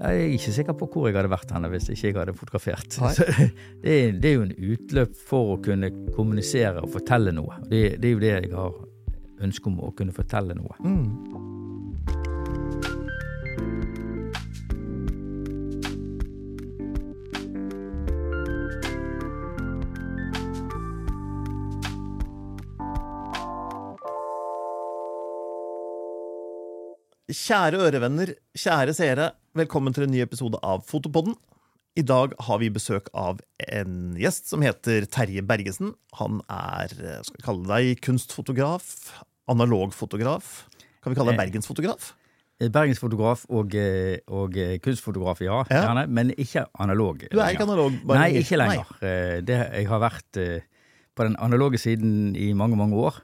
Jeg er ikke sikker på hvor jeg hadde vært henne hvis ikke jeg hadde fotografert. Det, det er jo en utløp for å kunne kommunisere og fortelle noe. Det, det er jo det jeg har ønske om, å kunne fortelle noe. Mm. Kjære ørevenner, kjære seere, velkommen til en ny episode av Fotopodden. I dag har vi besøk av en gjest som heter Terje Bergesen. Han er eh, skal vi kalle deg kunstfotograf, analogfotograf. Kan vi kalle deg Eh, bergensfotograf? Bergensfotograf og, eh, og eh, kunstfotograf, ja, Ja. gjerne, men ikke analog. Du er ikke analog? bare- Nei, ikke lenger. Nei. Det, jeg har vært eh, på den analoge siden i mange, mange år,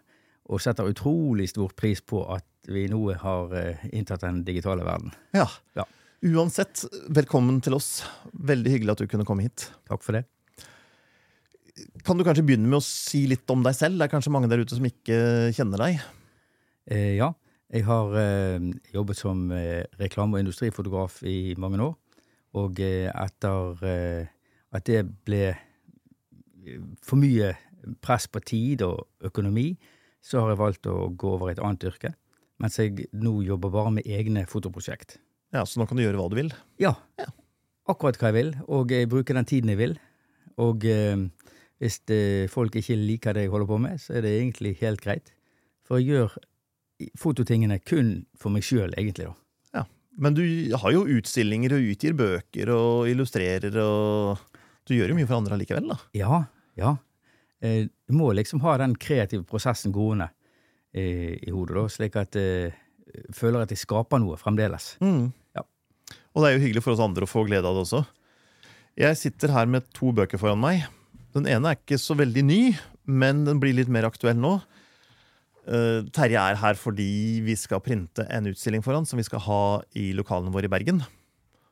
og setter utrolig stor pris på at vi nå har eh, inntatt den digitale verden. Ja. Ja. Uansett, velkommen til oss. Veldig hyggelig at du kunne komme hit. Takk for det. Kan du kanskje begynne med å si litt om deg selv? Det er kanskje mange der ute som ikke kjenner deg. Eh, ja, jeg har eh, jobbet som eh, reklame- og industrifotograf i mange år. Og eh, etter eh, at det ble eh, for mye press på tid og økonomi, så har jeg valgt å gå over i et annet yrke. Mens jeg nå jobber bare med egne fotoprosjekt. Ja, Så nå kan du gjøre hva du vil. Ja, Ja. akkurat hva jeg vil, og jeg bruker den tiden jeg vil. Og eh, hvis det, folk ikke liker det jeg holder på med, så er det egentlig helt greit. For jeg gjør fototingene kun for meg sjøl, egentlig. da. Men du har jo utstillinger og utgir bøker og illustrerer og Du gjør jo mye for andre allikevel, da. Ja, ja. Eh, Du må liksom ha den kreative prosessen gående eh, i hodet, da, slik at eh, jeg føler at jeg skaper noe fremdeles. Ja. Og det er jo hyggelig for oss andre å få glede av det også. Jeg sitter her med to bøker foran meg. Den ene er ikke så veldig ny, men den blir litt mer aktuell nå. Uh, Terje er her fordi vi skal printe en utstilling for han som vi skal ha i lokalene våre i Bergen.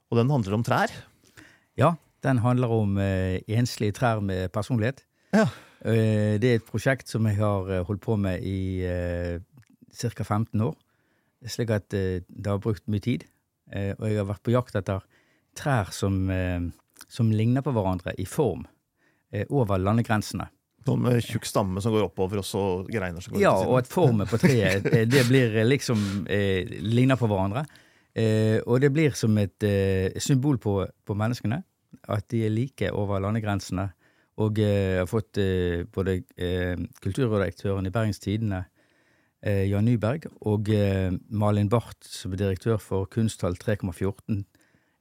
Og den handler om trær. Ja, den handler om uh, enslige trær med personlighet. Ja. Uh, det er et prosjekt som jeg har holdt på med i ca. 15 år. Slik at det har brukt mye tid. Eh, og jeg har vært på jakt etter trær som, eh, som ligner på hverandre i form eh, over landegrensene. Noen med tjukk stamme som går oppover, og så greiner som går Ja, og at formen på treet det blir liksom eh, ligner på hverandre. Eh, og det blir som et eh, symbol på, på menneskene. At de er like over landegrensene. Og jeg har fått både eh, kulturredaktøren i Bergens Tidende, eh, Jan Nyberg, og eh, Malin Barth, som er direktør for Kunsthall 3,14.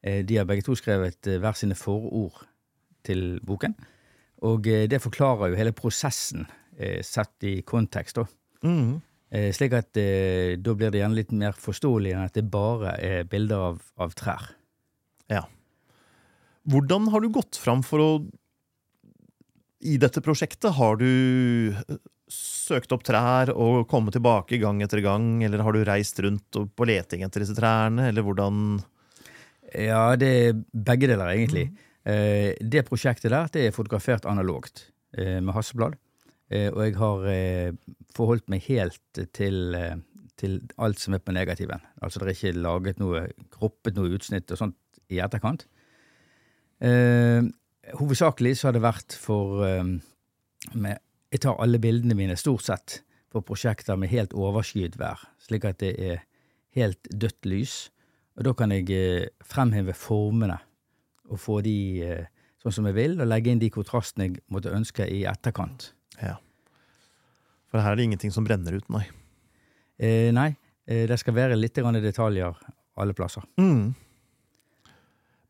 Eh, de har begge to skrevet eh, hver sine forord til boken. Og eh, det forklarer jo hele prosessen eh, sett i kontekst. da. Mm. Eh, slik at da blir det gjerne litt mer forståelig enn at det bare er bilder av, av trær. Ja. Hvordan har du gått fram for å I dette prosjektet, har du søkt opp trær og kommet tilbake gang etter gang, eller har du reist rundt på leting etter disse trærne, eller hvordan Ja, det er begge deler, egentlig. Mm. det prosjektet der det er fotografert analogt eh, med Hasselblad. Eh, og jeg har eh, forholdt meg helt til, eh, til alt som er på negativen. Altså det er ikke laget noe, kroppet noe utsnitt og sånt i etterkant. Eh, hovedsakelig så har det vært for eh, med, Jeg tar alle bildene mine stort sett på prosjekter med helt overskyet vær, slik at det er helt dødt lys. Og da kan jeg eh, fremheve formene og få de eh, sånn som jeg vil, og legge inn de kontrastene jeg måtte ønske i etterkant. Ja. For her er det ingenting som brenner ut, nei. Eh, nei, eh, det skal være litt detaljer alle plasser. Mm.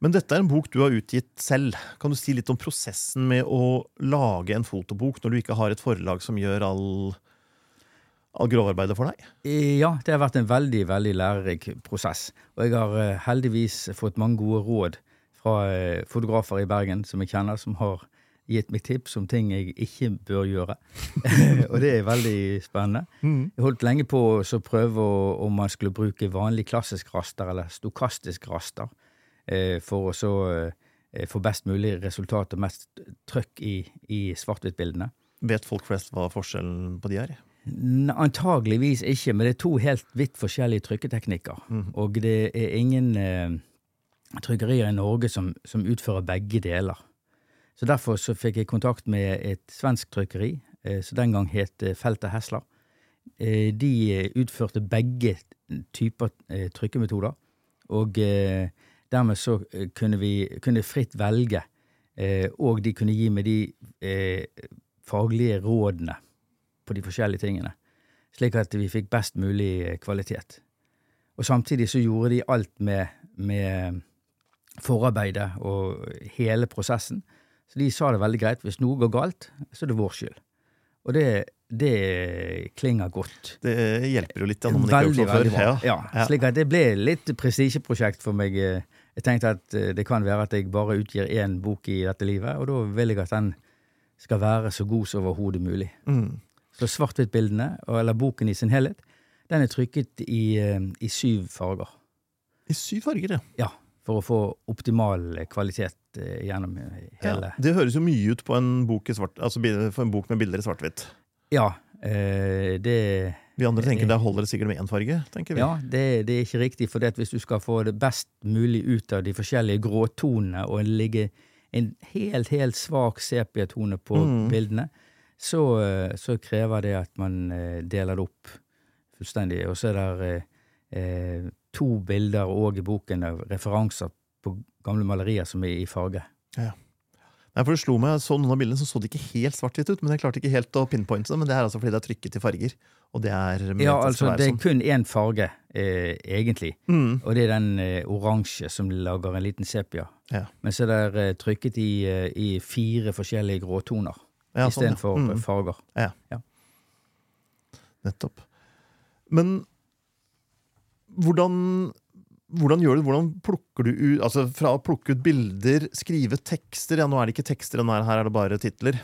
Men dette er en bok du har utgitt selv. Kan du si litt om prosessen med å lage en fotobok når du ikke har et forlag som gjør all, all grovarbeidet for deg? Ja, det har vært en veldig, veldig lærerik prosess. Og jeg har eh, heldigvis fått mange gode råd fra eh, fotografer i Bergen som jeg kjenner, som har gitt meg tips om ting jeg ikke bør gjøre. og det er veldig spennende. Jeg holdt lenge på å prøve om man skulle bruke vanlig klassisk raster eller stokastisk raster for å så eh, få best mulig resultat og mest trøkk i, i svart-hvitt-bildene. Vet folk flest hva forskjellen på de er? Antageligvis ikke, men det er to helt vidt forskjellige trykketeknikker. Og det er ingen, eh, trykkerier i Norge som, som, utfører begge deler. Så Derfor så fikk jeg kontakt med et svensk trykkeri, eh, som den gang het eh, Feltet Hesler. Eh, de utførte begge typer eh, trykkemetoder, og eh, dermed så kunne vi kunne fritt velge, og de kunne gi meg de faglige rådene på de forskjellige tingene, slik at vi fikk best mulig kvalitet. Og samtidig så gjorde de alt med, med forarbeidet og hele prosessen. Så de sa det veldig greit. Hvis noe går galt, så er det vår skyld. Og det, det klinger godt. Det hjelper jo litt da, når man ikke har gjort det før. Ja. Ja. Slik at det ble litt prestisjeprosjekt for meg. Jeg tenkte at eh, det kan være at jeg bare utgir én bok i dette livet, og da vil jeg at den skal være så god som overhodet mulig. Mm. Så svart-hvitt-bildene, eller boken i sin helhet, den er trykket i, eh, i syv farger. I syv farger, ja. Ja, For å få optimal kvalitet eh, gjennom hele ja, Det høres jo mye ut på en bok, svart, altså for en bok med bilder i svart-hvitt. Ja, det Vi andre tenker der holder det sikkert med én farge. tenker vi. Ja, det, det er ikke riktig. For hvis du skal få det best mulig ut av de forskjellige gråtonene og ligge en helt, helt svak sepiatone på mm. bildene, så, så, krever det at man deler det opp fullstendig. Og så er det eh, to bilder òg i boken av referanser på gamle malerier som er i farge. Ja. Nei, for det slo meg, så Noen av bildene så, så det ikke helt svart-hvitt ut, men jeg klarte ikke helt å pinpointe det. Men det er altså fordi det er trykket i farger. Og det er Ja, altså det er sånn. kun én farge, eh, egentlig. Mm. Og det er den eh, oransje som lager en liten sepia. Ja. Men så er det eh, trykket i, eh, i, fire forskjellige gråtoner ja, istedenfor sånn, ja. mm. farger. Ja. ja. Nettopp. Men hvordan, hvordan gjør du Hvordan plukker du ut Altså fra å plukke ut bilder, skrive tekster Ja, nå er det ikke tekster, her er det bare titler.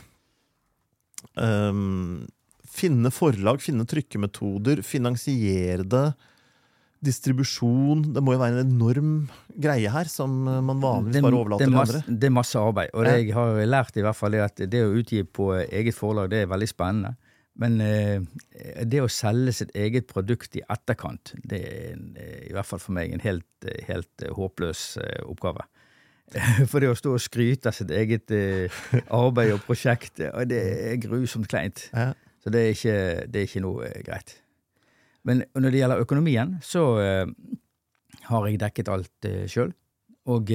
Um, finne forlag, finne trykkemetoder, finansiere det. Distribusjon Det må jo være en enorm greie her, som man vanligvis bare overlater til andre. Det er masse arbeid. Og det jeg har lært, i hvert fall er at det å utgi på eget forlag, det er veldig spennende. Men eh, det å selge sitt eget produkt i etterkant, det er eh, i hvert fall for meg en helt, eh, helt håpløs oppgave. For det å stå og skryte av sitt eget arbeid og prosjekt, det er grusomt kleint. Ja. Så det er, ikke, det er ikke, noe greit. Men når det gjelder økonomien, så har jeg dekket alt uh, sjøl. Og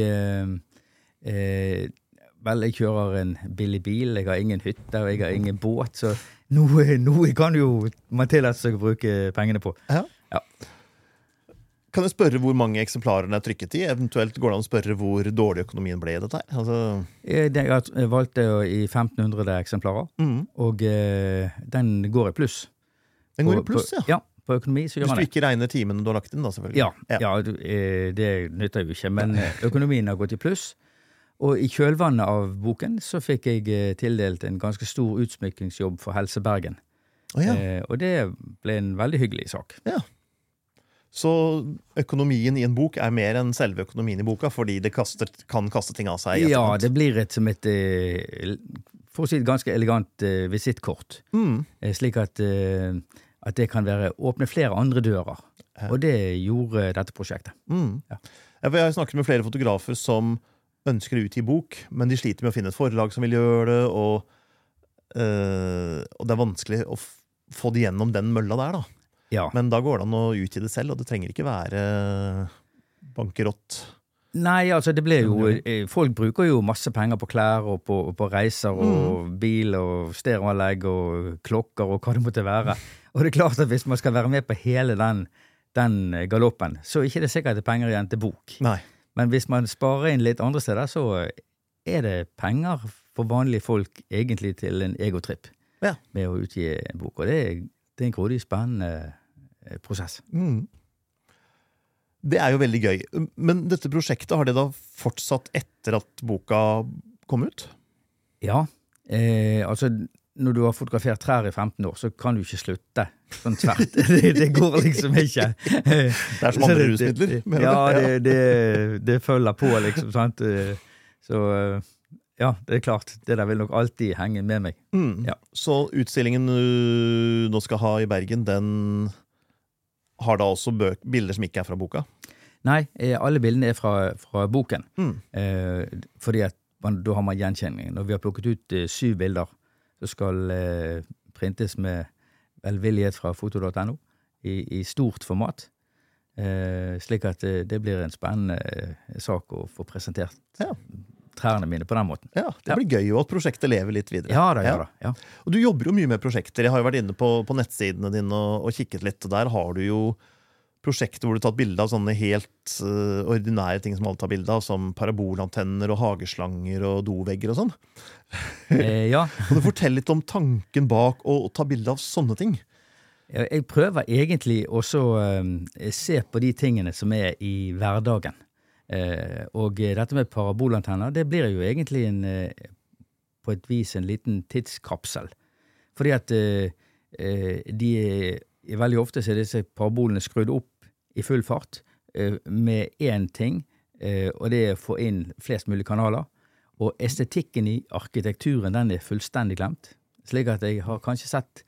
vel, jeg kjører en billig bil, jeg har ingen hytte og jeg har ingen båt, så noe, noe kan jo man tillate seg å bruke pengene på. Ja. ja. Kan jeg spørre hvor mange eksemplarer den er trykket i? Eventuelt går det an å spørre hvor dårlig økonomien ble i dette? her? Altså... Jeg valgte i 1500 eksemplarer, mm. og uh, den går i pluss. Den går i pluss, ja? ja på økonomi så gjør man det. Hvis du ikke regner timene du har lagt inn, da, selvfølgelig. Ja, ja. ja eh, det nytter jo ikke. Men eh, økonomien har gått i pluss. Og i kjølvannet av boken så fikk jeg eh, tildelt en ganske stor utsmykkingsjobb for Helse Bergen. Oh, ja. eh, og det ble en veldig hyggelig sak. Ja. Så økonomien i en bok er mer enn selve økonomien i boka, fordi det kaster, kan kaste ting av seg? Ja, det blir et, som et eh, for å si et ganske elegant uh, visittkort. Mm. Slik at, at, det kan være, åpne flere andre dører. Og det gjorde dette prosjektet. Mm. Ja. Jeg har snakket med flere fotografer som ønsker å utgi bok, men de sliter med å finne et forlag som vil gjøre det, og, øh, og det er vanskelig å få det gjennom den mølla der, da. Ja. Men da går det an å utgi det selv, og det trenger ikke være bankerott. Nei, altså det ble jo eh, Folk bruker jo masse penger på klær og på, på reiser og mm. bil og stereoanlegg og klokker og hva det måtte være. Og det er klart at hvis man skal være med på hele den, den galoppen, så er det ikke sikkert det er penger igjen til bok. Nei. Men hvis man sparer inn litt andre steder, så er det penger for vanlige folk egentlig til en egotripp ja. med å utgi en bok. Og det er, det er en grådig spennende eh, prosess. Mm. Det er jo veldig gøy. Men dette prosjektet, har det da fortsatt etter at boka kom ut? Ja. Eh, altså, når du har fotografert trær i 15 år, så kan du ikke slutte sånn tvert. det, det, går liksom ikke. Det er som andre rusmidler? Ja, det, det, det, følger på, liksom. sant? Så ja, det er klart. Det der vil nok alltid henge med meg. Mm. Ja. Så utstillingen du nå skal ha i Bergen, den har da også bilder som ikke er fra boka? Nei, eh, alle bildene er fra, fra boken. Mm. Eh, fordi at man, da har man gjenkjenningen. Og vi har plukket ut eh, syv bilder som skal eh, printes med velvillighet fra foto.no i, i stort format. Eh, slik at eh, det blir en spennende eh, sak å få presentert Ja. trærne mine på den måten. Ja, Det Ja. blir gøy jo at prosjektet lever litt videre. Ja da, ja da. Ja. Og du jobber jo mye med prosjekter. Jeg har jo vært inne på, på nettsidene dine og, og kikket litt, og der har du jo prosjekter hvor du har tatt bilde av sånne helt uh, ordinære ting som alle tar bilde av, som parabolantenner og hageslanger og dovegger og sånn. Eh, ja. Kan du fortelle litt om tanken bak å, ta bilde av sånne ting? Jeg prøver egentlig også å se på de tingene som er i hverdagen. Uh, og eh, dette med parabolantenner, det blir jo egentlig en, eh, på et vis en liten tidskapsel. Fordi at eh, eh, de er, veldig ofte så er disse parabolene skrudd opp i full fart eh, med én ting, eh, og det er å få inn flest mulig kanaler. Og estetikken i arkitekturen den er fullstendig glemt. Slik at jeg har kanskje sett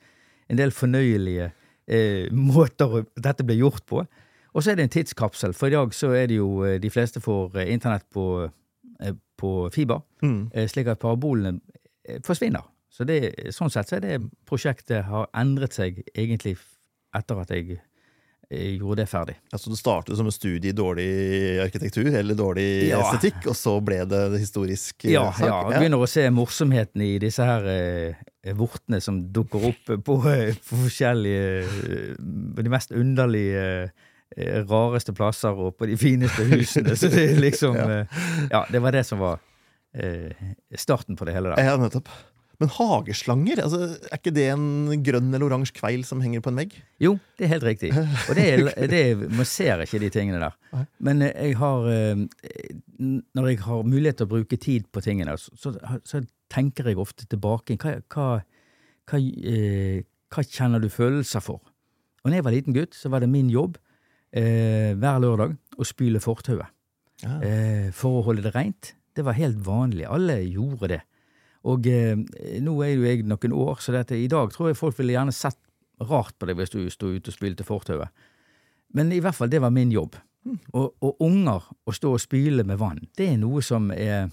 en del fornøyelige eh, måter dette blir gjort på. Og så er det en tidskapsel, for i dag så er det jo eh, de fleste får internett på, på fiber, Mm. slik at parabolene forsvinner. Så det, sånn sett så er det prosjektet har endret seg egentlig etter at jeg gjorde det ferdig. Altså Det startet som en studie i dårlig arkitektur eller dårlig Ja. estetikk, og så ble det historisk eh, Ja, sak. ja, jeg begynner å se morsomheten i disse her eh, vortene som dukker opp på, eh, på forskjellige eh, på De mest underlige eh, rareste plasser og på de fineste husene. Så det liksom ja. eh, Ja, det var det som var eh, starten på det hele der. Ja, nettopp. Men hageslanger, altså, er ikke det en grønn eller oransje kveil som henger på en vegg? Jo, det er helt riktig. Og det er, det er, man ser ikke de tingene der. Men eh, jeg har eh, Når jeg har mulighet til å bruke tid på tingene, så, så, tenker jeg ofte tilbake. Hva, hva, hva, eh, hva kjenner du følelser for? Og når jeg var liten gutt, så var det min jobb eh, hver lørdag å spyle fortauet. Ja. Eh, for å holde det rent. Det var helt vanlig. Alle gjorde det. Og eh, nå er jo jeg noen år, så dette, i dag tror jeg folk ville gjerne sett rart på deg hvis du sto ute og spilte fortauet. Men i hvert fall, det var min jobb. Og, og unger å stå og spyle med vann, det er noe som er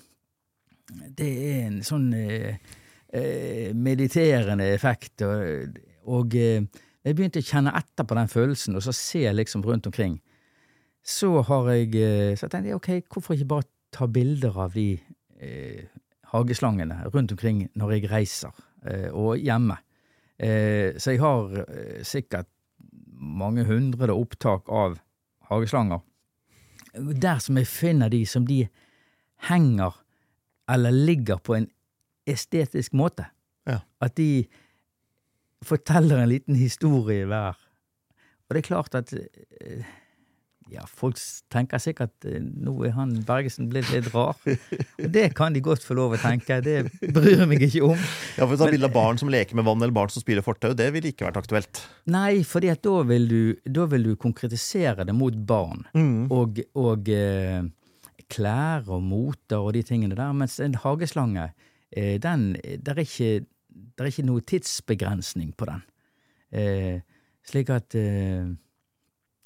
Det er en sånn eh, eh, mediterende effekt. Og, og eh, jeg begynte å kjenne etter på den følelsen, og så se liksom rundt omkring. Så har jeg eh, så jeg tenkte jeg, ok, hvorfor ikke bare ta bilder av de eh, hageslangene rundt omkring når jeg reiser, eh, og hjemme. Eh, så jeg har eh, sikkert mange hundre opptak av hageslanger. Der som jeg finner de som de henger eller ligger på en estetisk måte. Ja. At de forteller en liten historie hver. Og det er klart at ja, folk tenker sikkert at nå er han Bergesen blitt litt rar. Og det kan de godt få lov å tenke, det bryr jeg meg ikke om. Ja, for bilde av barn som leker med vann, eller barn som spiller fortau, det ville ikke vært aktuelt. Nei, for da vil du, da vil du konkretisere det mot barn. Mm. Og, og eh, klær og moter og de tingene der. Mens en hageslange, eh, den Der er ikke, der er ikke noe tidsbegrensning på den. Eh, slik at eh,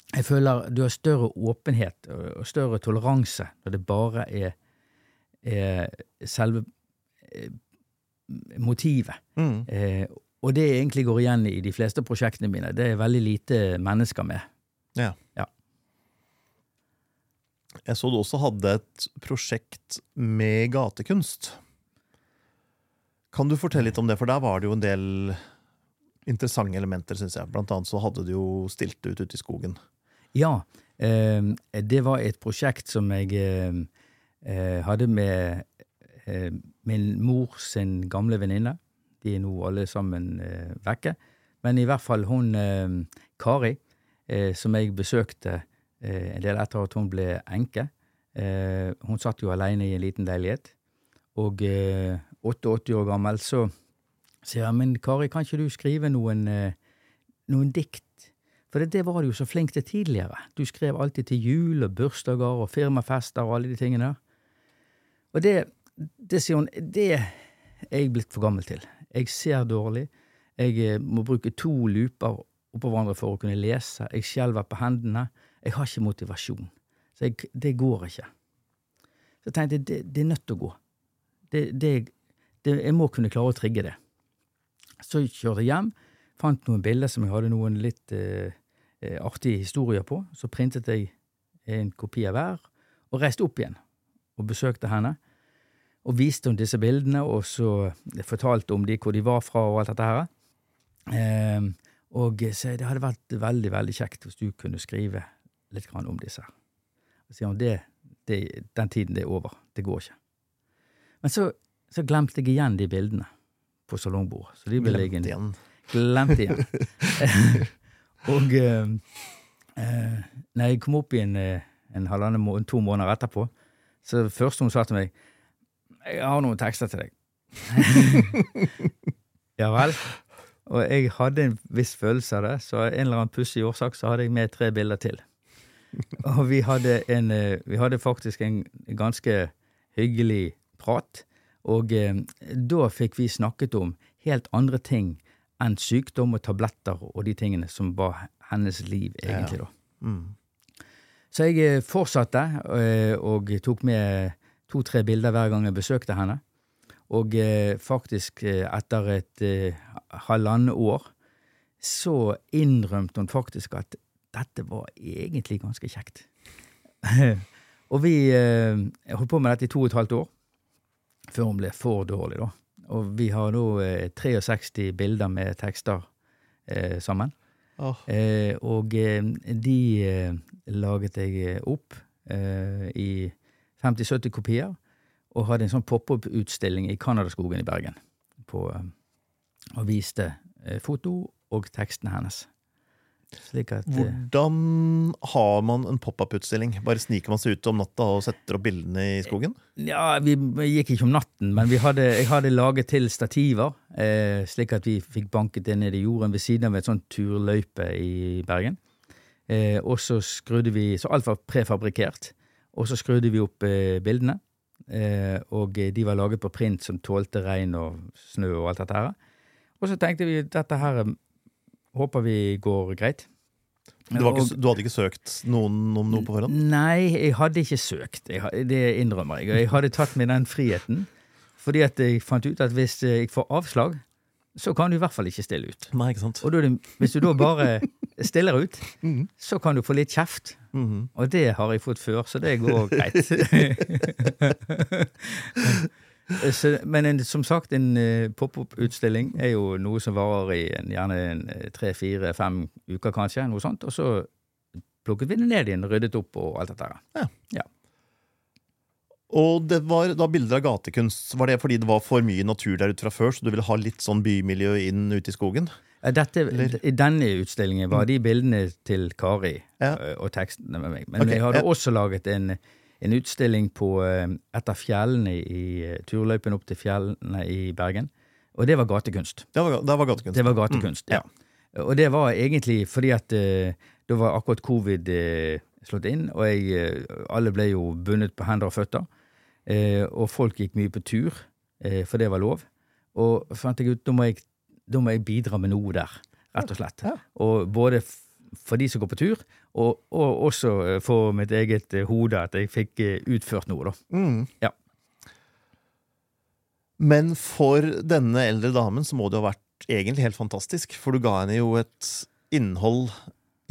jeg føler du har større åpenhet og, større toleranse når det bare er, er selve motivet. Mm. Eh, og det egentlig går igjen i de fleste prosjektene mine. Det er veldig lite mennesker med. Ja. Ja. Jeg så du også hadde et prosjekt med gatekunst. Kan du fortelle litt om det, for der var det jo en del interessante elementer, syns jeg. Blant annet så hadde du jo stilt ut ute i skogen. Ja, eh, det var et prosjekt som jeg eh, eh, hadde med min mor sin gamle venninne. De er nå alle sammen vekke. Men i hvert fall hun Kari, som jeg besøkte en del etter at hun ble enke. Hun satt jo alene i en liten leilighet. Og eh, 88 år gammel så sier jeg, men Kari, kan ikke du skrive noen, noen dikt? For det, det var du jo så flink til tidligere. Du skrev alltid til jul og bursdager og firmafester og alle de tingene. Og det, det sier hun, det er jeg blitt for gammel til. Jeg ser dårlig. Jeg eh, må bruke to luper oppå hverandre for å kunne lese. Jeg skjelver på hendene. Jeg har ikke motivasjon. Så jeg, det går ikke. Så jeg tenkte det, det er nødt til å gå. Det, det, jeg må kunne klare å trigge det. Så jeg kjørte jeg hjem, fant noen bilder som jeg hadde noen litt eh, artige historier på. Så printet jeg en kopi av hver, og reiste opp igjen og besøkte henne. Og viste henne disse bildene, og så fortalte om de hvor de var fra og alt dette her. Eh, og så det hadde vært veldig, veldig kjekt hvis du kunne skrive litt grann om disse. Og sier hun det, det, den tiden det er over. Det går ikke. Men så, så glemte jeg igjen de bildene på salongbordet. Så de ble Glemt liggende igjen. Glemt igjen. og eh, eh, når jeg kom opp igjen eh, en halvannen må to måneder etterpå, så det første hun sa til meg Jeg har noen tekster til deg. ja vel? Og jeg hadde en viss følelse av det, så av en eller annen pussig årsak så hadde jeg med tre bilder til. Og vi hadde, en, eh, vi hadde faktisk en ganske hyggelig prat. Og eh, da fikk vi snakket om helt andre ting enn sykdom og tabletter og de tingene som var hennes liv, egentlig, da. Mm. Så jeg eh, fortsatte eh, og tok med to-tre bilder hver gang jeg besøkte henne. Og eh, faktisk, etter et halvannet år, så innrømte hun faktisk at dette var egentlig ganske kjekt. og vi holdt på med dette i to og et halvt år, før hun ble for dårlig, da. Og vi har nå eh, 63 bilder med tekster eh, sammen. Oh. Eh, og eh, de eh, laget jeg eh, opp eh, i 50-70 kopier, og hadde en sånn pop-up-utstilling i Canadaskogen i Bergen. På, eh, og viste eh, foto og tekstene hennes. Slik at eh, Hvordan har man en pop-up-utstilling? Bare sniker man seg ut om natta og setter opp bildene i skogen? Ja, vi gikk ikke om natten, men vi hadde, jeg hadde laget til stativer, eh, slik at vi fikk banket det ned i jorden ved siden av et sånt turløype i Bergen. Eh, og så skrudde vi Så alt var prefabrikkert. Og så skrudde vi opp eh, bildene. Eh, og de var laget på print som tålte regn og snø og alt dette her. Og så tenkte vi dette her håper vi går greit. Du, var ikke, du hadde ikke søkt noen om noe på forhånd? Nei, jeg hadde ikke søkt. Jeg, det innrømmer jeg. Jeg hadde tatt meg den friheten. Fordi at jeg fant ut at hvis jeg får avslag, så kan du i hvert fall ikke stille ut. Nei, ikke sant? Og det, hvis du da bare stiller ut, Mhm. så kan du få litt kjeft. Mhm. Og det har jeg fått før, så det går greit. så, men en, som sagt, en eh, pop-opp-utstilling er jo noe som varer i en, gjerne eh, tre, fire, fem uker, kanskje. Noe sånt. Og så plukket vi det ned igjen, ryddet opp og alt dette her. Og det var da bilder av gatekunst. Var det fordi det var for mye natur der ute fra før, så du ville ha litt sånn bymiljø inn ute i skogen? Dette, I denne utstillingen var de bildene til Kari Ja. og tekstene med meg. Men okay. jeg hadde ja. også laget en, en utstilling på et av fjellene i turløypen opp til fjellene i Bergen. Og det var gatekunst. Det var, det var gatekunst. Det var gatekunst, Mm, ja. ja. Og det var egentlig fordi at ø, da var akkurat covid slått inn, og jeg, alle ble jo bundet på hender og føtter. Eh, og folk gikk mye på tur, eh, for det var lov. Og fant jeg ut da må jeg, da må jeg bidra med noe der, rett og slett. Ja. Og både for de som går på tur, og, og også eh, for mitt eget eh, hode, at jeg fikk eh, utført noe, da. Mm. Ja. Men for denne eldre damen så må det jo ha vært egentlig helt fantastisk, for du ga henne jo et innhold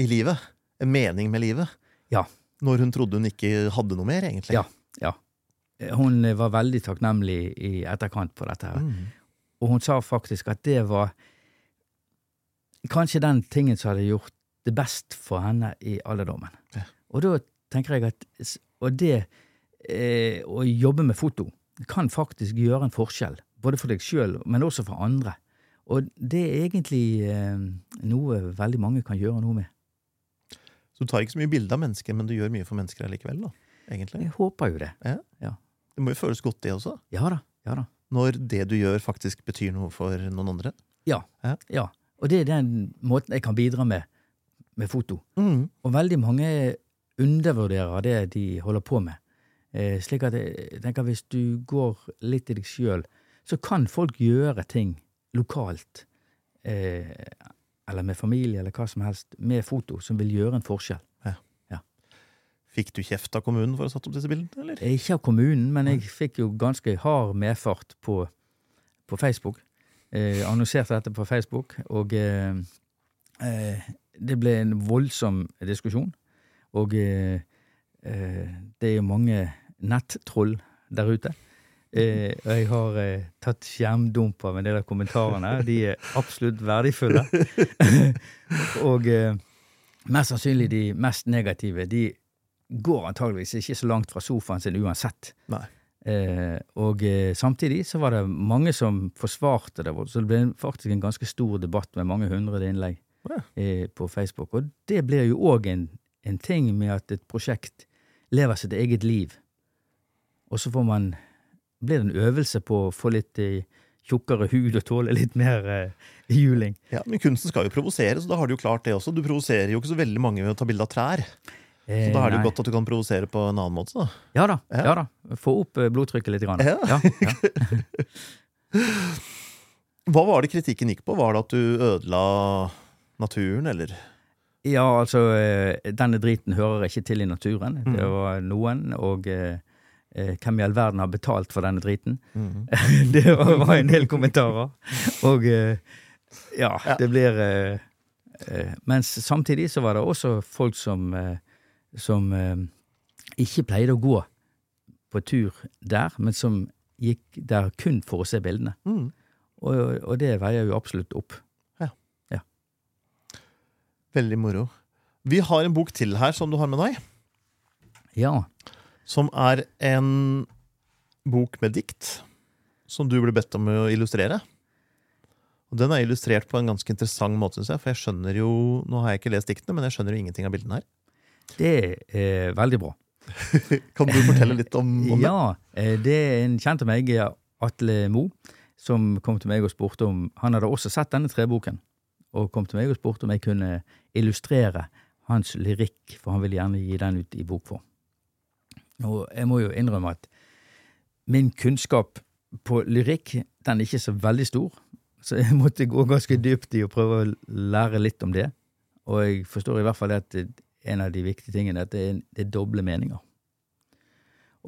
i livet. En mening med livet. Ja. Når hun trodde hun ikke hadde noe mer, egentlig. Ja. ja. Hun var veldig takknemlig i etterkant på dette her. Mm. Og hun sa faktisk at det var kanskje den tingen som hadde gjort det best for henne i alderdommen. Ja. Og da tenker jeg at Og det eh, å jobbe med foto kan faktisk gjøre en forskjell. Både for deg sjøl, men også for andre. Og det er egentlig eh, noe veldig mange kan gjøre noe med. Så du tar ikke så mye bilde av mennesker, men du gjør mye for mennesker allikevel, da. Egentlig. Jeg håper jo det. Det må jo føles godt, det også. Ja da. Ja da. Når det du gjør, faktisk betyr noe for noen andre. Ja. Ja. ja. Og det er den måten jeg kan bidra med med foto. Mm. Og veldig mange undervurderer det de holder på med. Eh, slik at jeg tenker hvis du går litt i deg sjøl, så kan folk gjøre ting lokalt, eh, eller med familie, eller hva som helst, med foto, som vil gjøre en forskjell. Fikk du kjeft av kommunen for å ha satt opp disse bildene, eller? Ikke av kommunen, men jeg fikk jo ganske hard medfart på, på Facebook. Eh, annonserte dette på Facebook, og eh, eh, det ble en voldsom diskusjon. Og eh, eh, det er jo mange nettroll der ute. Eh, og jeg har eh, tatt skjermdump av en del av kommentarene. De er absolutt verdifulle. og eh, mest sannsynlig de mest negative. De går antageligvis ikke så langt fra sofaen sin uansett. Eh, og eh, samtidig så var det mange som forsvarte det, så det ble faktisk en ganske stor debatt med mange hundre innlegg. Eh, på Facebook. Og det blir jo òg en, en ting med at et prosjekt lever sitt eget liv. Og så får man blir det en øvelse på å få litt eh, tjukkere hud og tåle litt mer eh, juling. Ja, Men kunsten skal jo provosere, så da har du jo klart det også. Du provoserer jo ikke så veldig mange ved å ta bilde av trær. Eh, Så da er det jo godt at du kan provosere på en annen måte, da. Ja da. Ja. ja da. Få opp eh, blodtrykket litt. Grann. Ja. Ja, ja. Hva var det kritikken gikk på? Var det at du ødela naturen, eller? Ja, altså, eh, denne driten hører ikke til i naturen. Det Mm. var noen, og eh, eh, hvem i all verden har betalt for denne driten? Mm. det var, en del kommentarer. Og ja, det blir Mens samtidig så var det også folk som, som ikke pleide å gå på tur der, men som gikk der kun for å se bildene. Mm. Og, og det veier jo absolutt opp. Veldig moro. Vi har en bok til her som du har med deg, Ja. som er en bok med dikt. Som du ble bedt om å illustrere. Og Den er illustrert på en ganske interessant måte, synes jeg. For jeg skjønner jo Nå har jeg ikke lest diktene, men jeg skjønner jo ingenting av bildene her. Det er veldig bra. Kan du fortelle litt om, om det? Ja, eh, det er en kjent av meg, Atle Mo, som kom til meg og spurte om Han hadde også sett denne treboken, og kom til meg og spurte om jeg kunne illustrere hans lyrikk, for han ville gjerne gi den ut i bokform. Og jeg må jo innrømme at min kunnskap på lyrikk, den er ikke så veldig stor, så jeg måtte gå ganske dypt i å prøve å lære litt om det. Og jeg forstår i hvert fall at en av de viktige tingene er at det er, det er doble meninger.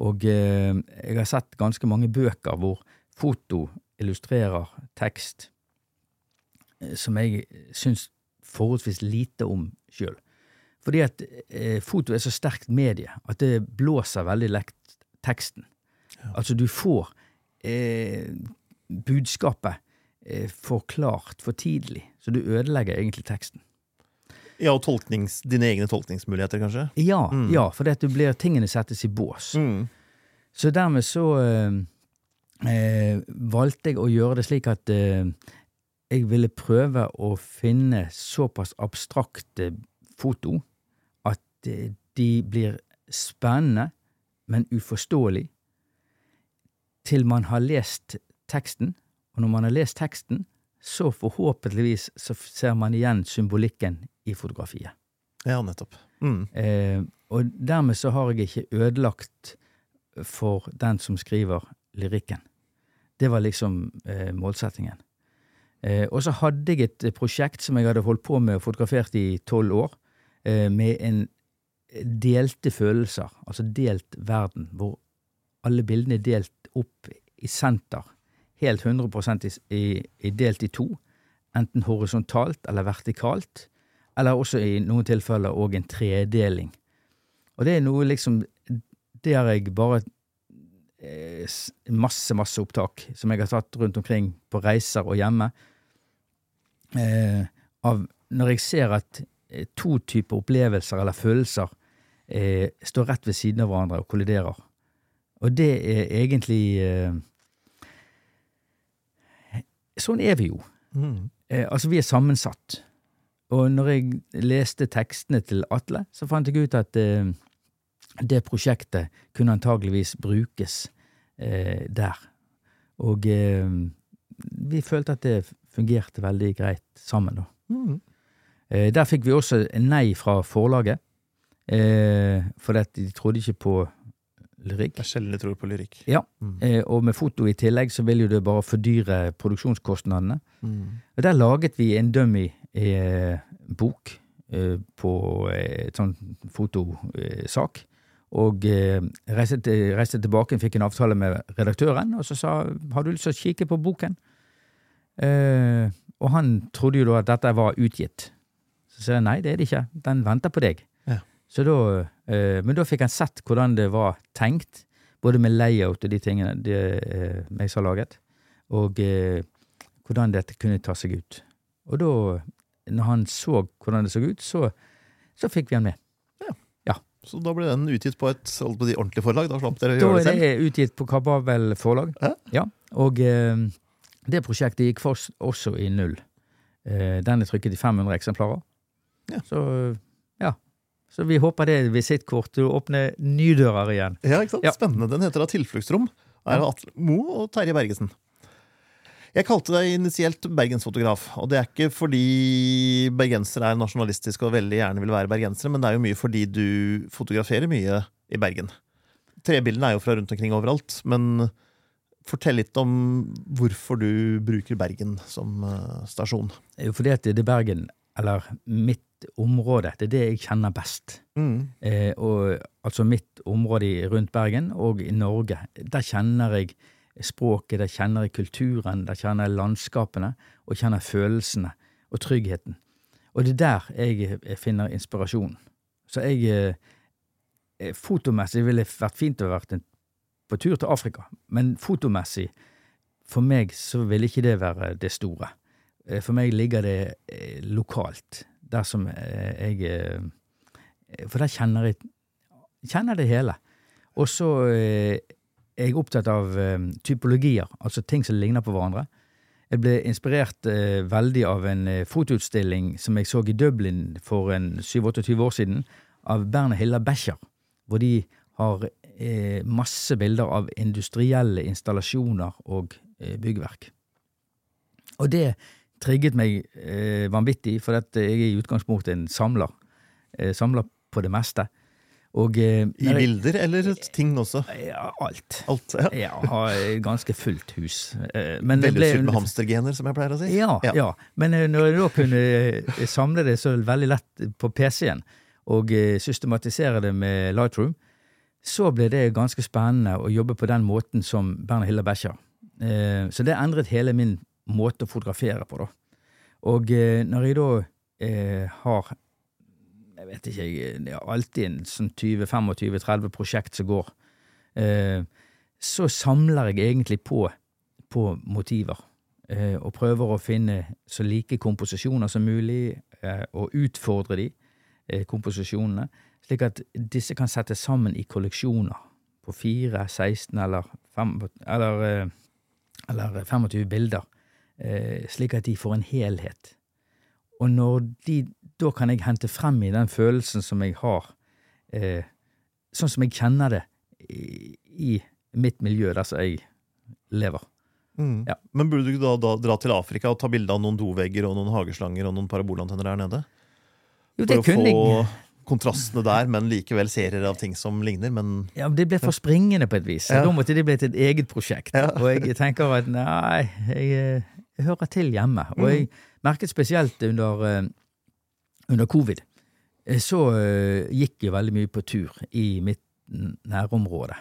Og eh, jeg har sett ganske mange bøker hvor foto illustrerer tekst som jeg syns forholdsvis lite om sjøl. Fordi at eh, foto er så sterkt medie at det blåser veldig lett teksten. Altså du får eh, budskapet eh, forklart for tidlig, så du ødelegger egentlig teksten. Ja, og tolknings, dine egne tolkningsmuligheter, kanskje? Ja, Mm. ja for det at du blir, tingene settes i bås. Mm. Så dermed så eh, eh, valgte jeg å gjøre det slik at eh, jeg ville prøve å finne såpass abstrakte foto at eh, de blir spennende, men uforståelig, til man har lest teksten. Og når man har lest teksten, så forhåpentligvis så ser man igjen symbolikken i fotografiet. Ja, nettopp. Mm. Eh, og dermed så har jeg ikke ødelagt for den som skriver lyrikken. Det var liksom eh, målsettingen. Eh, og så hadde jeg et prosjekt som jeg hadde holdt på med og fotografert i tolv år, eh, med en delte følelser, altså delt verden, hvor alle bildene er delt opp i senter, helt 100 i, i, delt i to, enten horisontalt eller vertikalt, eller også i noen tilfeller òg en tredeling. Og det er noe liksom Det har jeg bare eh, masse, masse opptak som jeg har tatt rundt omkring på reiser og hjemme. Eh, av når jeg ser at eh, to typer opplevelser eller følelser eh, står rett ved siden av hverandre og kolliderer. Og det er egentlig eh, Sånn er vi jo. Mm. Eh, altså, vi er sammensatt. Og når jeg leste tekstene til Atle, så fant jeg ut at eh, det prosjektet kunne antageligvis brukes eh, der. Og vi følte at det fungerte veldig greit sammen, da. Mm. Eh, der fikk vi også nei fra forlaget, eh, fordi at de trodde ikke på lyrikk. Det er sjelden de tror på lyrikk. Ja, Mm. eh, og med foto i tillegg så vil jo det bare fordyre produksjonskostnadene. Mm. Og der laget vi en dummy-bok eh, på eh, et sånn fotosak. Og eh, reiste, til, reiste tilbake, fikk en avtale med redaktøren, og så sa har du lyst til å kikke på boken. Eh, og han trodde jo da at dette var utgitt. Så sa jeg nei, det er det ikke. Den venter på deg. Ja. Så da, uh, men da fikk han sett hvordan det var tenkt, både med layout og de tingene det uh, jeg har laget, og eh, hvordan dette kunne ta seg ut. Og da, når han så hvordan det så ut, så, så fikk vi han med. Så da ble den utgitt på et på ordentlig forlag? Da slapp dere å gjøre det selv? Da er det utgitt på Kababel forlag. Ja. Ja, og eh, det prosjektet gikk for, også i null. Eh, den er trykket i 500 eksemplarer. Ja. Så ja. Så vi håper det er visittkort til å åpne nydører igjen. Ja, ikke sant? Ja. Spennende. Den heter da Tilfluktsrom. Er av Atle Moe og Terje Bergesen. Jeg kalte deg initielt bergensfotograf, og det er ikke fordi bergensere er nasjonalistiske og veldig gjerne vil være bergensere, men det er jo mye fordi du fotograferer mye i Bergen. Trebildene er jo fra rundt omkring overalt, men fortell litt om hvorfor du bruker Bergen som eh, stasjon. Det er jo fordi at det er Bergen, eller mitt område, det er det jeg kjenner best. Mm. Eh, og, altså mitt område rundt Bergen og i Norge. Der kjenner jeg språket, der kjenner jeg kulturen, der kjenner jeg landskapene, og kjenner følelsene og tryggheten. Og det er der jeg, jeg finner inspirasjon. Så jeg eh, eh, Fotomessig ville det vært fint å ha vært en, på tur til Afrika, men fotomessig, for meg, så vil ikke det være det store. Eh, For meg ligger det eh, lokalt, der som eh, jeg For der kjenner jeg kjenner det hele. Og så er jeg opptatt av typologier, altså ting som ligner på hverandre. Jeg ble inspirert eh, veldig av en fotoutstilling som jeg så i Dublin for en 27-28 år siden, av Berner Hilla Becher, hvor de har eh, masse bilder av industrielle installasjoner og eh, byggverk. Og det trigget meg eh, vanvittig, for at jeg er i utgangspunktet en samler. Samler på det meste. Og I bilder eller ting også? Ja, alt. Alt. Ja. Jeg har ganske fullt hus. Men Velutstyrt med hamstergener, som jeg pleier å si. Ja, Ja. ja. Men når jeg da kunne samle det så veldig lett på PC-en, og systematisere det med Lightroom, så ble det ganske spennende å jobbe på den måten som Berner Hiller Becher. Eh, Så det endret hele min måte å fotografere på, da. Og eh, når jeg da eh, har jeg vet ikke, jeg, er alltid en sånn 20-25-30 prosjekt som går. Så samler jeg egentlig på, på motiver, og prøver å finne så like komposisjoner som mulig, og utfordre de komposisjonene, slik at disse kan settes sammen i kolleksjoner på 4, 16 eller, 5, eller, eh, eller 25 bilder, eh, slik at de får en helhet. Og når de, da kan jeg hente frem i den følelsen som jeg har, eh, sånn som jeg kjenner det i, mitt miljø der som jeg lever. Mm. Ja. Men burde du ikke da, da dra til Afrika og ta bilde av noen dovegger og noen hageslanger og noen parabolantenner der nede? Jo, det kunne få jeg. Kontrastene der, men likevel serier av ting som ligner. Men Ja, men Det ble for springende på et vis. Ja. Da måtte det bli et eget prosjekt. Ja. Og jeg tenker at nei, jeg, eh, jeg hører til hjemme. Og jeg merket spesielt under, eh, under covid, eh, så eh, gikk jeg veldig mye på tur i mitt nærområde.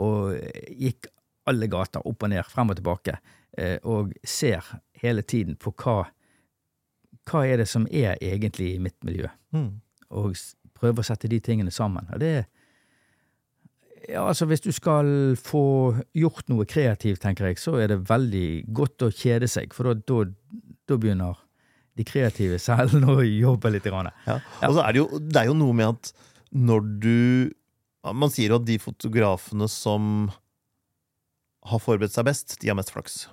Og eh, gikk alle gater, opp og ned, frem og tilbake, eh, og ser hele tiden på hva hva er det som er egentlig i mitt miljø mm. og prøve å sette de tingene sammen. Og det ja, altså Hvis du skal få gjort noe kreativt, tenker jeg, så er det veldig godt å kjede seg, for da, begynner de kreative selv å jobbe litt. Grann. ja. Og så er det, jo, det er jo noe med at når du Man sier jo at de fotografene som har forberedt seg best, de har mest flaks.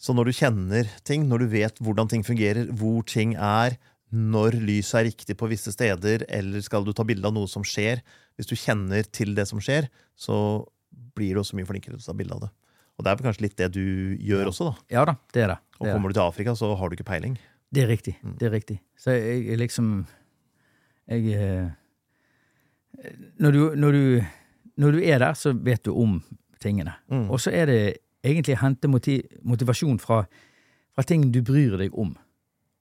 Så når du kjenner ting, når du vet hvordan ting fungerer, hvor ting er, når lyset er riktig på visse steder, eller skal du ta bilde av noe som skjer Hvis du kjenner til det som skjer, så blir du også mye flinkere til å ta bilde av det. Og det er kanskje litt det du gjør også, da. Ja da, det er det. Er, og kommer du til Afrika, så har du ikke peiling. det er riktig. Mm. Det er riktig. Så jeg, jeg liksom Jeg eh, når du, når, du, når du er der, så vet du om tingene. Mm. Og så er det egentlig å hente motiv, motivasjon fra, fra ting du bryr deg om,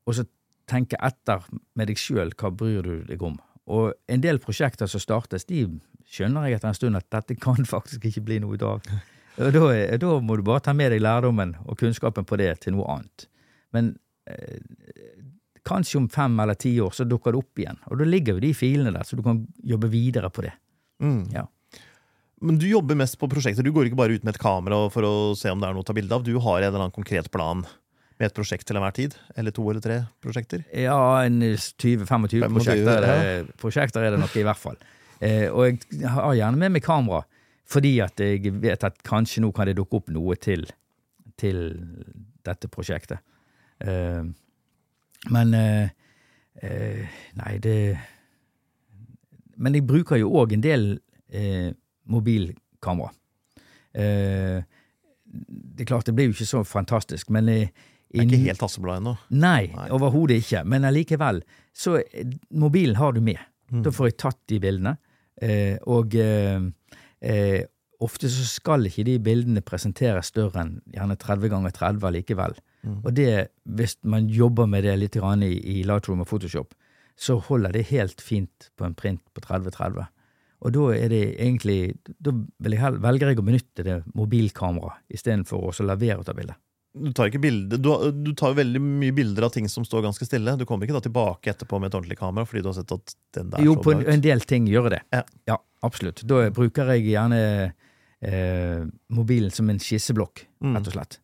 og så tenke etter med deg sjøl hva bryr du deg om, og en del prosjekter som startes, de skjønner jeg etter en stund at dette kan faktisk ikke bli noe ut av. Da, da må du bare ta med deg lærdommen og kunnskapen på det til noe annet. Men eh, kanskje om fem eller ti år så dukker det opp igjen, og da ligger jo de filene der, så du kan jobbe videre på det. Mm. Ja. Men du jobber mest på prosjekter. Du går ikke bare ut med et kamera for å se om det er noe å ta bilde av. Du har en eller annen konkret plan med et prosjekt til enhver tid? Eller to eller tre prosjekter? Ja, en 20-25 prosjekter, er ja. det- prosjekter er det nok i hvert fall. Eh, og jeg har gjerne med meg kamera, fordi at jeg vet at kanskje nå kan det dukke opp noe til, til dette prosjektet. Eh, men eh, eh, Nei, det Men jeg bruker jo òg en del eh, mobilkamera. Eh, det er klart, det blir jo ikke så fantastisk, men eh, Det er ikke helt Hasselblad ennå. Nei, Nei. overhodet ikke. Men allikevel. Så eh, mobilen har du med. Mm. Da får jeg tatt de bildene. Eh, og eh, eh, ofte så skal ikke de bildene presenteres større enn gjerne 30 ganger 30 likevel. Mm. Og det, hvis man jobber med det litt i, i Lightroom og Photoshop, så holder det helt fint på en print på 30-30. Og da er det egentlig Da velger jeg å benytte det mobilkameraet istedenfor å levere ut av bildet. Du tar ikke bilde, du, du tar veldig mye bilder av ting som står ganske stille. Du kommer ikke da tilbake etterpå med et ordentlig kamera fordi du har sett at den der Jo, på en, en del ting gjør det. Ja. absolutt. Da bruker jeg gjerne eh, mobilen som en skisseblokk, Mm. rett og slett.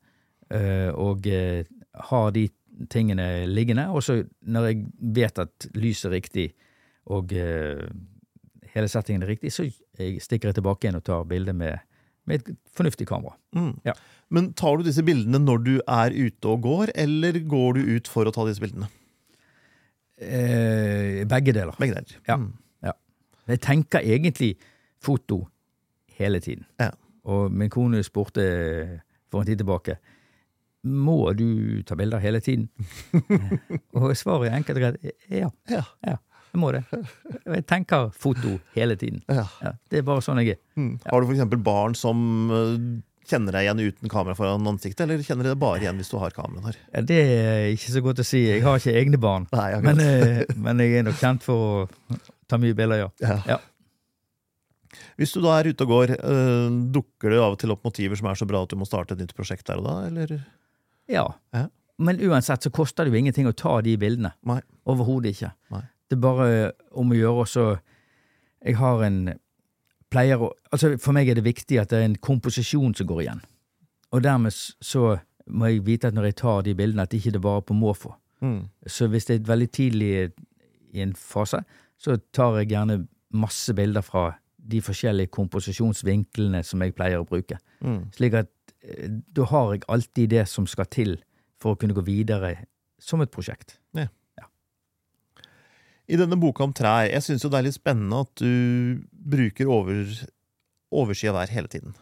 Eh, og eh, har de tingene liggende. Og så når jeg vet at lyset er riktig, og eh, hele settingen er riktig, så jeg stikker jeg tilbake igjen og tar bilde med, med et fornuftig kamera. Mm. Ja. Men tar du disse bildene når du er ute og går, eller går du ut for å ta disse bildene? Eh, begge deler. Begge deler. Ja. ja. Jeg tenker egentlig foto hele tiden. Ja. Og min kone spurte for en tid tilbake må du ta bilder hele tiden. og svaret er enkelt og greit ja. Ja. ja. Jeg må det. Jeg tenker foto hele tiden. Ja. Ja, det er bare sånn jeg er. Mm. Har du f.eks. barn som eh, kjenner deg igjen uten kamera foran ansiktet, eller kjenner de deg bare igjen hvis du har kameraet der? Ja, det er ikke så godt å si. Jeg har ikke egne barn. Nei, jeg Men, eh, men jeg er nok kjent for å ta mye bilder, ja. Ja. Ja. Hvis du da er ute og går, eh, dukker det av og til opp motiver som er så bra at du må starte et nytt prosjekt der og da, eller? Ja. Ja. Men uansett så koster det jo ingenting å ta de bildene. Overhodet ikke. Nei. Det er bare om å gjøre også Jeg har en pleier å Altså, for meg er det viktig at det er en komposisjon som går igjen. Og dermed så må jeg vite at når jeg tar de bildene, at det ikke er bare på måfå. Mm. Så hvis det er veldig tidlig i en fase, så tar jeg gjerne masse bilder fra de forskjellige komposisjonsvinklene som jeg pleier å bruke. Mm. Slik at eh, da har jeg alltid det som skal til for å kunne gå videre som et prosjekt. Ja. I denne boka om trær, jeg syns jo det er litt spennende at du bruker over, oversida hver hele tiden.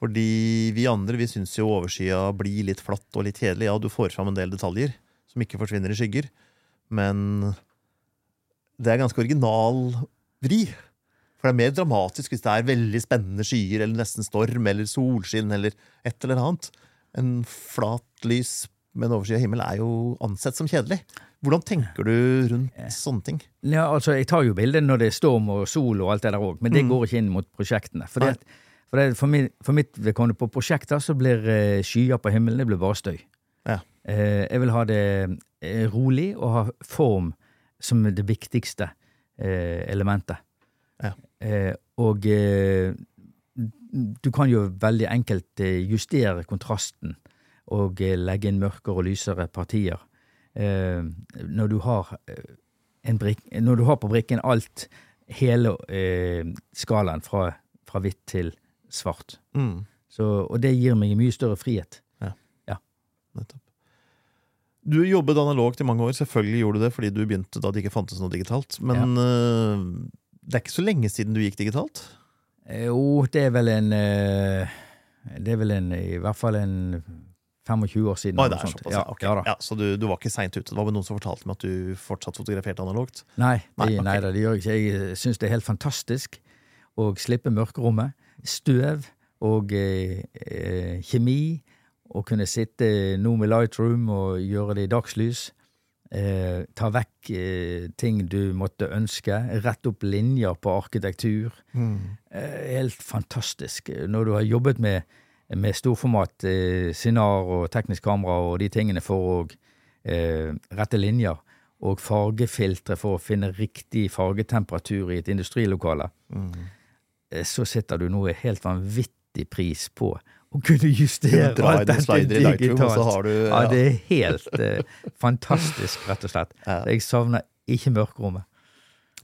Fordi vi andre vi syns jo oversida blir litt flatt og litt kjedelig. Ja, du får fram en del detaljer som ikke forsvinner i skygger, men det er ganske original vri. For det er mer dramatisk hvis det er veldig spennende skyer eller nesten storm eller solskinn eller et eller annet. En flat lys med en oversida himmel er jo ansett som kjedelig. Hvordan tenker du rundt sånne ting? Ja, altså, Jeg tar jo bilder når det er storm og sol og alt det der òg, men det Mm. går ikke inn mot prosjektene. For, det, for, det, for, min, for mitt vedkommende på prosjekter så blir eh, skyer på himmelen det blir bare støy. Ja. Eh, jeg vil ha det eh, rolig og ha form som det viktigste elementet. Ja. Og du kan jo veldig enkelt justere kontrasten og legge inn mørkere og lysere partier. Eh, når du har eh, en brikk, når du har på brikken alt, hele eh, skalaen fra, fra hvitt til svart. Mm, Så, og det gir meg mye større frihet. nettopp. Du jobbet analogt i mange år. Selvfølgelig gjorde du det fordi du begynte da det ikke fantes noe digitalt. Men øh, det er ikke så lenge siden du gikk digitalt? Jo, det er vel en uh, Det er vel en, i hvert fall en 25 år siden. Er sånt. såpass, ja, okay. ja. Ja, så du, du var ikke seint ute. Det var vel noen som fortalte meg at du fortsatt fotograferte analogt? Nei, Nei, det, ok. nei det gjør jeg ikke. Jeg syns det er helt fantastisk å slippe mørkerommet. Støv og eh, eh, kjemi. Å kunne sitte nå med Lightroom og gjøre det i dagslys. Eh, ta vekk eh, ting du måtte ønske. Rett opp linjer på arkitektur. Eh, helt fantastisk. Når du har jobbet med, med storformat, eh, sinar og teknisk kamera og de tingene for å eh, rette linjer, og fargefiltre for å finne riktig fargetemperatur i et industrilokale, Mm. så sitter du nå i helt vanvittig pris på å kunne justere alt dette Lightroom, digitalt. du Ja, det er helt eh, fantastisk, rett og slett. Ja. Jeg savner ikke mørkerommet.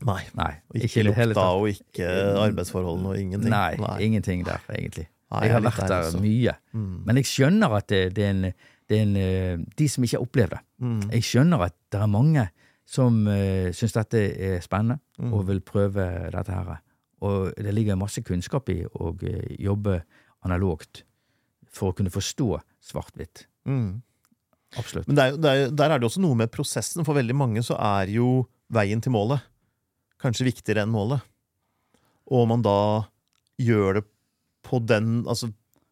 Nei. Nei, ikke ikke lukta, og ikke arbeidsforholdene, og ingenting. Nei, ingenting der, egentlig. Nei, jeg har vært der altså. mye. Mm. Men jeg skjønner at det, det er en, det er en eh, De som ikke har opplevd det. Mm. Jeg skjønner at det er mange som uh, syns dette er spennende, Mm. og vil prøve dette her. Og det ligger masse kunnskap i å eh, jobbe analogt for å kunne forstå svart-hvitt. Mm. Absolutt. Men det er, det er, der er det også noe med prosessen. For veldig mange så er jo veien til målet kanskje viktigere enn målet. Og om man da gjør det på den Altså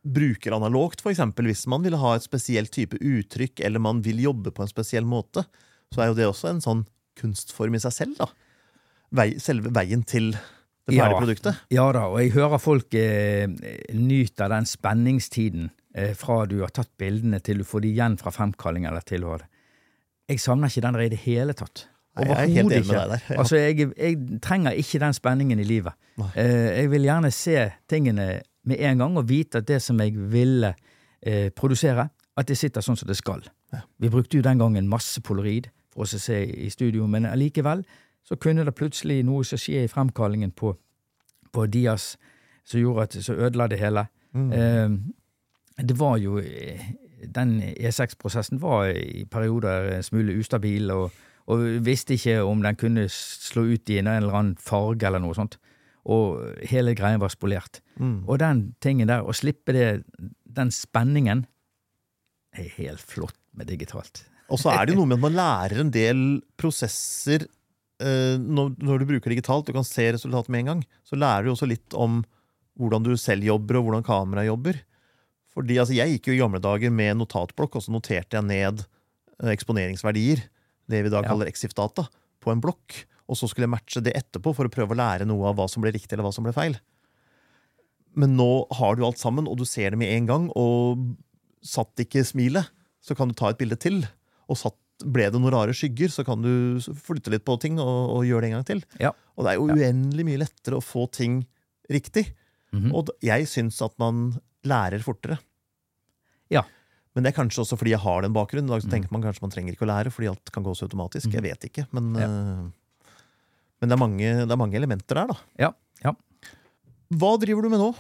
bruker analogt, eksempel, hvis man vil ha et spesielt type uttrykk, eller man vil jobbe på en spesiell måte, så er jo det også en sånn kunstform i seg selv, da. Vei, selve veien til det ferdige Ja. produktet. Ja da, og jeg hører folk eh, av den spenningstiden eh, fra du har tatt bildene til du får de igjen fra fremkalling eller tilhold. Jeg savner ikke den der i det hele tatt. Er Overhodet ikke. der. Ja. Altså, jeg, jeg trenger ikke den spenningen i livet. Eh, jeg vil gjerne se tingene med en gang og vite at det som jeg ville eh, produsere, at det sitter sånn som det skal. Ja. Vi brukte jo den gangen masse polarid for oss å se i studio, men allikevel så kunne det plutselig noe som skje i fremkallingen på, på Dias som gjorde at så ødela det hele. Mm. Eh, det var jo eh, Den E6-prosessen var i perioder en smule ustabil, og, og visste ikke om den kunne slå ut i en eller annen farge eller noe sånt. Og hele greia var spolert. Mm. Og den tingen der, å slippe det, den spenningen, er helt flott med digitalt. Og så er det noe med at man lærer en del prosesser eh, når, når du bruker digitalt. Du kan se resultatet med en gang. Så lærer du også litt om hvordan du selv jobber, og hvordan kameraet jobber. Fordi altså, Jeg gikk jo i gamle dager med notatblokk, og så noterte jeg ned eh, eksponeringsverdier, det vi da Ja. kaller Exif-data, på en blokk. Og så skulle jeg matche det etterpå for å prøve å lære noe av hva som ble riktig eller hva som ble feil. Men nå har du alt sammen, og du ser det med en gang, og satt ikke smilet, så kan du ta et bilde til. Og satt, ble det noen rare skygger, så kan du flytte litt på ting og, og gjøre det en gang til. Ja. Og det er jo uendelig mye lettere å få ting riktig. Mhm. Og jeg syns at man lærer fortere. Ja. Men det er kanskje også fordi jeg har den bakgrunnen. I dag så Mhm. tenker man kanskje man trenger ikke å lære, fordi alt kan gå så automatisk. Mhm. Jeg vet ikke, men, Ja. Men det, er mange, det er mange elementer der, da. Ja, ja. Hva driver du med nå?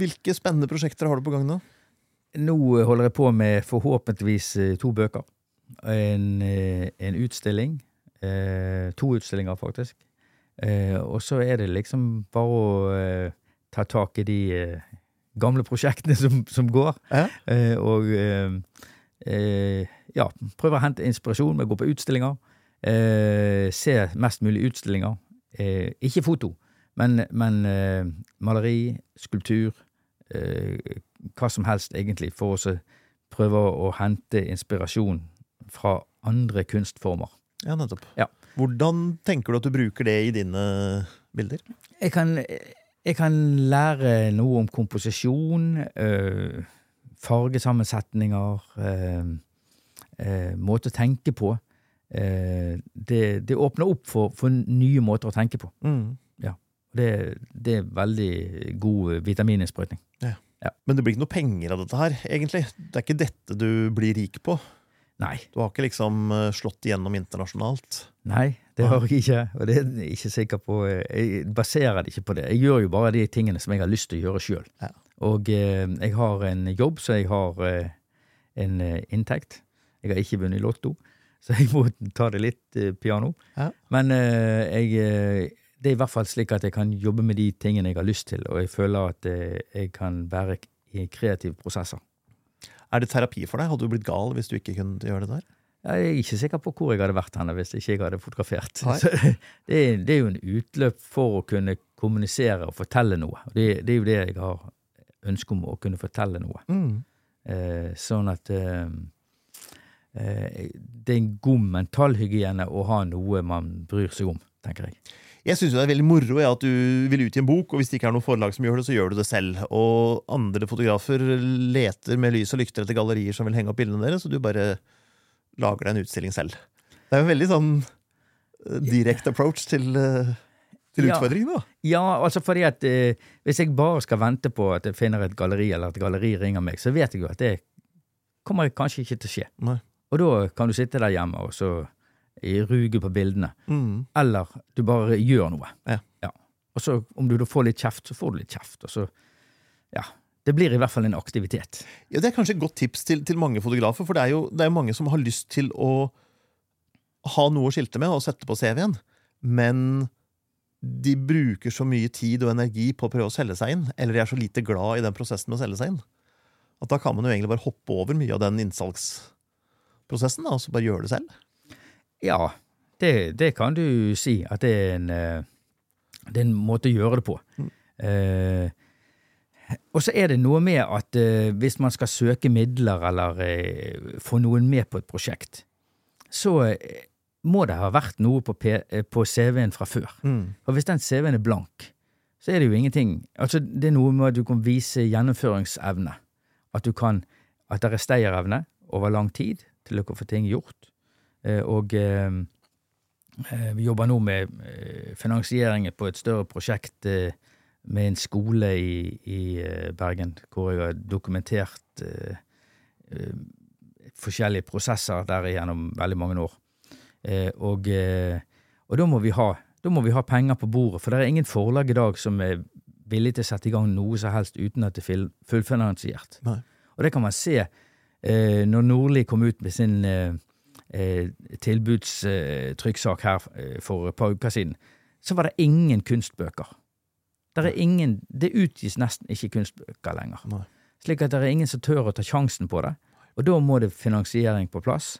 Hvilke spennende prosjekter har du på gang nå? Nå holder jeg på med forhåpentligvis eh, to bøker. En, eh, en utstilling. eh, To utstillinger, faktisk. Og så er det liksom bare å ta tak i de gamle prosjektene som, som går. Ja. Og ja, prøve å hente inspirasjon med å gå på utstillinger. eh, Se mest mulig utstillinger. Eh, Ikke foto, men, men eh, maleri, skulptur. eh, hva som helst, egentlig, for å prøve å, hente inspirasjon fra andre kunstformer. Ja, nettopp. Ja. Hvordan tenker du at du bruker det i dine bilder? Jeg kan, jeg kan lære noe om komposisjon, øh, fargesammensetninger, øh, øh, måte å tenke på. Eh, det, det åpner opp for, for nye måter å tenke på. Mm. Det, det er veldig god vitamininnsprøytning. Men det blir ikke noe penger av dette her, egentlig. Det er ikke dette du blir rik på. Nei, Du har ikke liksom eh, slått igjennom internasjonalt. nei, det har jeg ikke. Og det er jeg ikke sikker på. Jeg baserer det ikke på det. Jeg gjør jo bare de tingene som jeg har lyst til å gjøre sjøl. Ja. Og eh, jeg har en jobb, så jeg har eh, en eh, inntekt. Jeg har ikke vunnet i Lotto, så jeg må ta det litt eh, piano. Ja. Men eh, jeg, eh, det er i hvert fall slik at jeg kan jobbe med de tingene jeg har lyst til, og jeg føler at jeg kan være i kreative prosesser. Er det terapi for deg? Hadde du blitt gal hvis du ikke kunne gjøre det der? Jeg er ikke sikker på hvor jeg hadde vært henne hvis ikke jeg hadde fotografert. Det, det er jo en utløp for å kunne kommunisere og fortelle noe. Det, det er jo det jeg har ønske om, å kunne fortelle noe. Mm. Eh, sånn at eh, det er en god mentalhygiene å ha noe man bryr seg om, tenker jeg. Jeg syns det er veldig moro ja, at du vil utgi en bok, og hvis det ikke er noe forlag som gjør det, så gjør du det selv. Og andre fotografer leter med lys og lykter etter gallerier som vil henge opp bildene deres, og du bare lager deg en utstilling selv. Det er jo en veldig sånn eh, direkte approach til, eh, til Ja. utfordringene, da. Ja, altså fordi at eh, hvis jeg bare skal vente på at jeg finner et galleri, eller at galleri ringer meg, så vet jeg jo at det kommer kanskje ikke til å skje. Nei. Og da kan du sitte der hjemme og så ruge på bildene. Mm. Eller du bare gjør noe. Ja. Og så om du da får litt kjeft, så får du litt kjeft. Og så, ja. Det blir i hvert fall en aktivitet. Ja, Det er kanskje et godt tips til, til mange fotografer, for det er jo det er mange som har lyst til å ha noe å skilte med og sette på CV-en, men de bruker så mye tid og energi på å prøve å selge seg inn, eller de er så lite glad i den prosessen med å selge seg inn, at da kan man jo egentlig bare hoppe over mye av den innsalgsprosessen da, og så bare gjøre det selv. Ja, det, det kan du si. At det er en, eh, det er en måte å gjøre det på. Eh, og så er det noe med at eh, hvis man skal søke midler eller eh, få noen med på et prosjekt, så eh, må det ha vært noe på, eh, på CV-en fra før. Og hvis den CV-en er blank, så er det jo ingenting Altså, det er noe med at du kan vise gjennomføringsevne. At du kan At det er stayerevne over lang tid til å få ting gjort. Eh, Og eh, eh, vi jobber nå med finansieringen på et større prosjekt med en skole i, i Bergen, hvor jeg har dokumentert forskjellige prosesser der gjennom veldig mange år. Og, og da må vi ha da må vi ha penger på bordet, for det er ingen forlag i dag som er villig til å sette i gang noe som helst uten at det er fullfinansiert. Nei. Og det kan man se når Nordli kom ut med sin eh, eh, her eh, for et par uker siden, så var det ingen kunstbøker. Det er ingen, det utgis nesten ikke kunstbøker lenger. Nei. Slik at det er ingen som tør å ta sjansen på det. Og da må det finansiering på plass.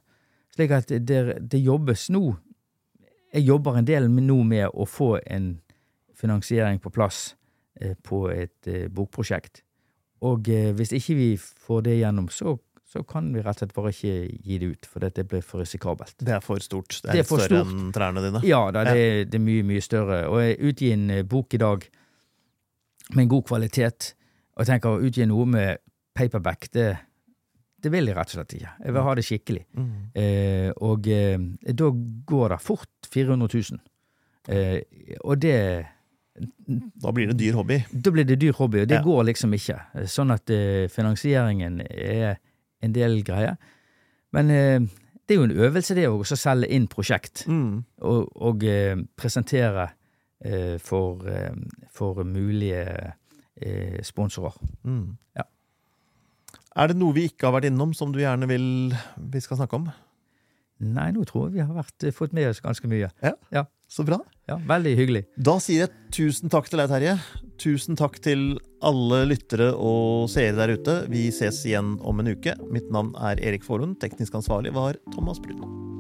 Slik at det, det jobbes nå Jeg jobber en del med- nå med å få en finansiering på plass eh, på et eh, bokprosjekt. Og eh, hvis ikke vi får det gjennom, så, så kan vi rett og slett bare ikke gi det ut, for det blir for risikabelt. Det er for stort. Det er, Det er større stort. enn trærne dine. Ja da, det, er- det er mye, mye større. Og jeg utgi en eh, bok i dag med en god kvalitet, og jeg tenker å utgi noe med paperback, det, det vil jeg rett og slett ikke. Jeg vil ha det skikkelig. Mm. Eh, og eh, da går det fort 400 000. Eh, og det Da blir det dyr hobby. Da blir det dyr hobby, og det Ja. går liksom ikke. Sånn at eh, finansieringen er en del greier. Men eh, det er jo en øvelse, det å selge inn prosjekt Mm. og, og eh, presentere eh, for, for mulige eh, sponsorer. Mm. Ja. Er det noe vi ikke har vært innom, som du gjerne vil vi skal snakke om? Nei, nå tror jeg vi har vært, fått med oss ganske mye. Ja. Ja. Så bra. Ja, Veldig hyggelig. Da sier jeg tusen takk til deg, Terje. Tusen takk til alle lyttere og seere der ute. Vi ses igjen om en uke. Mitt navn er Erik Forhund. Teknisk ansvarlig var Thomas Brun.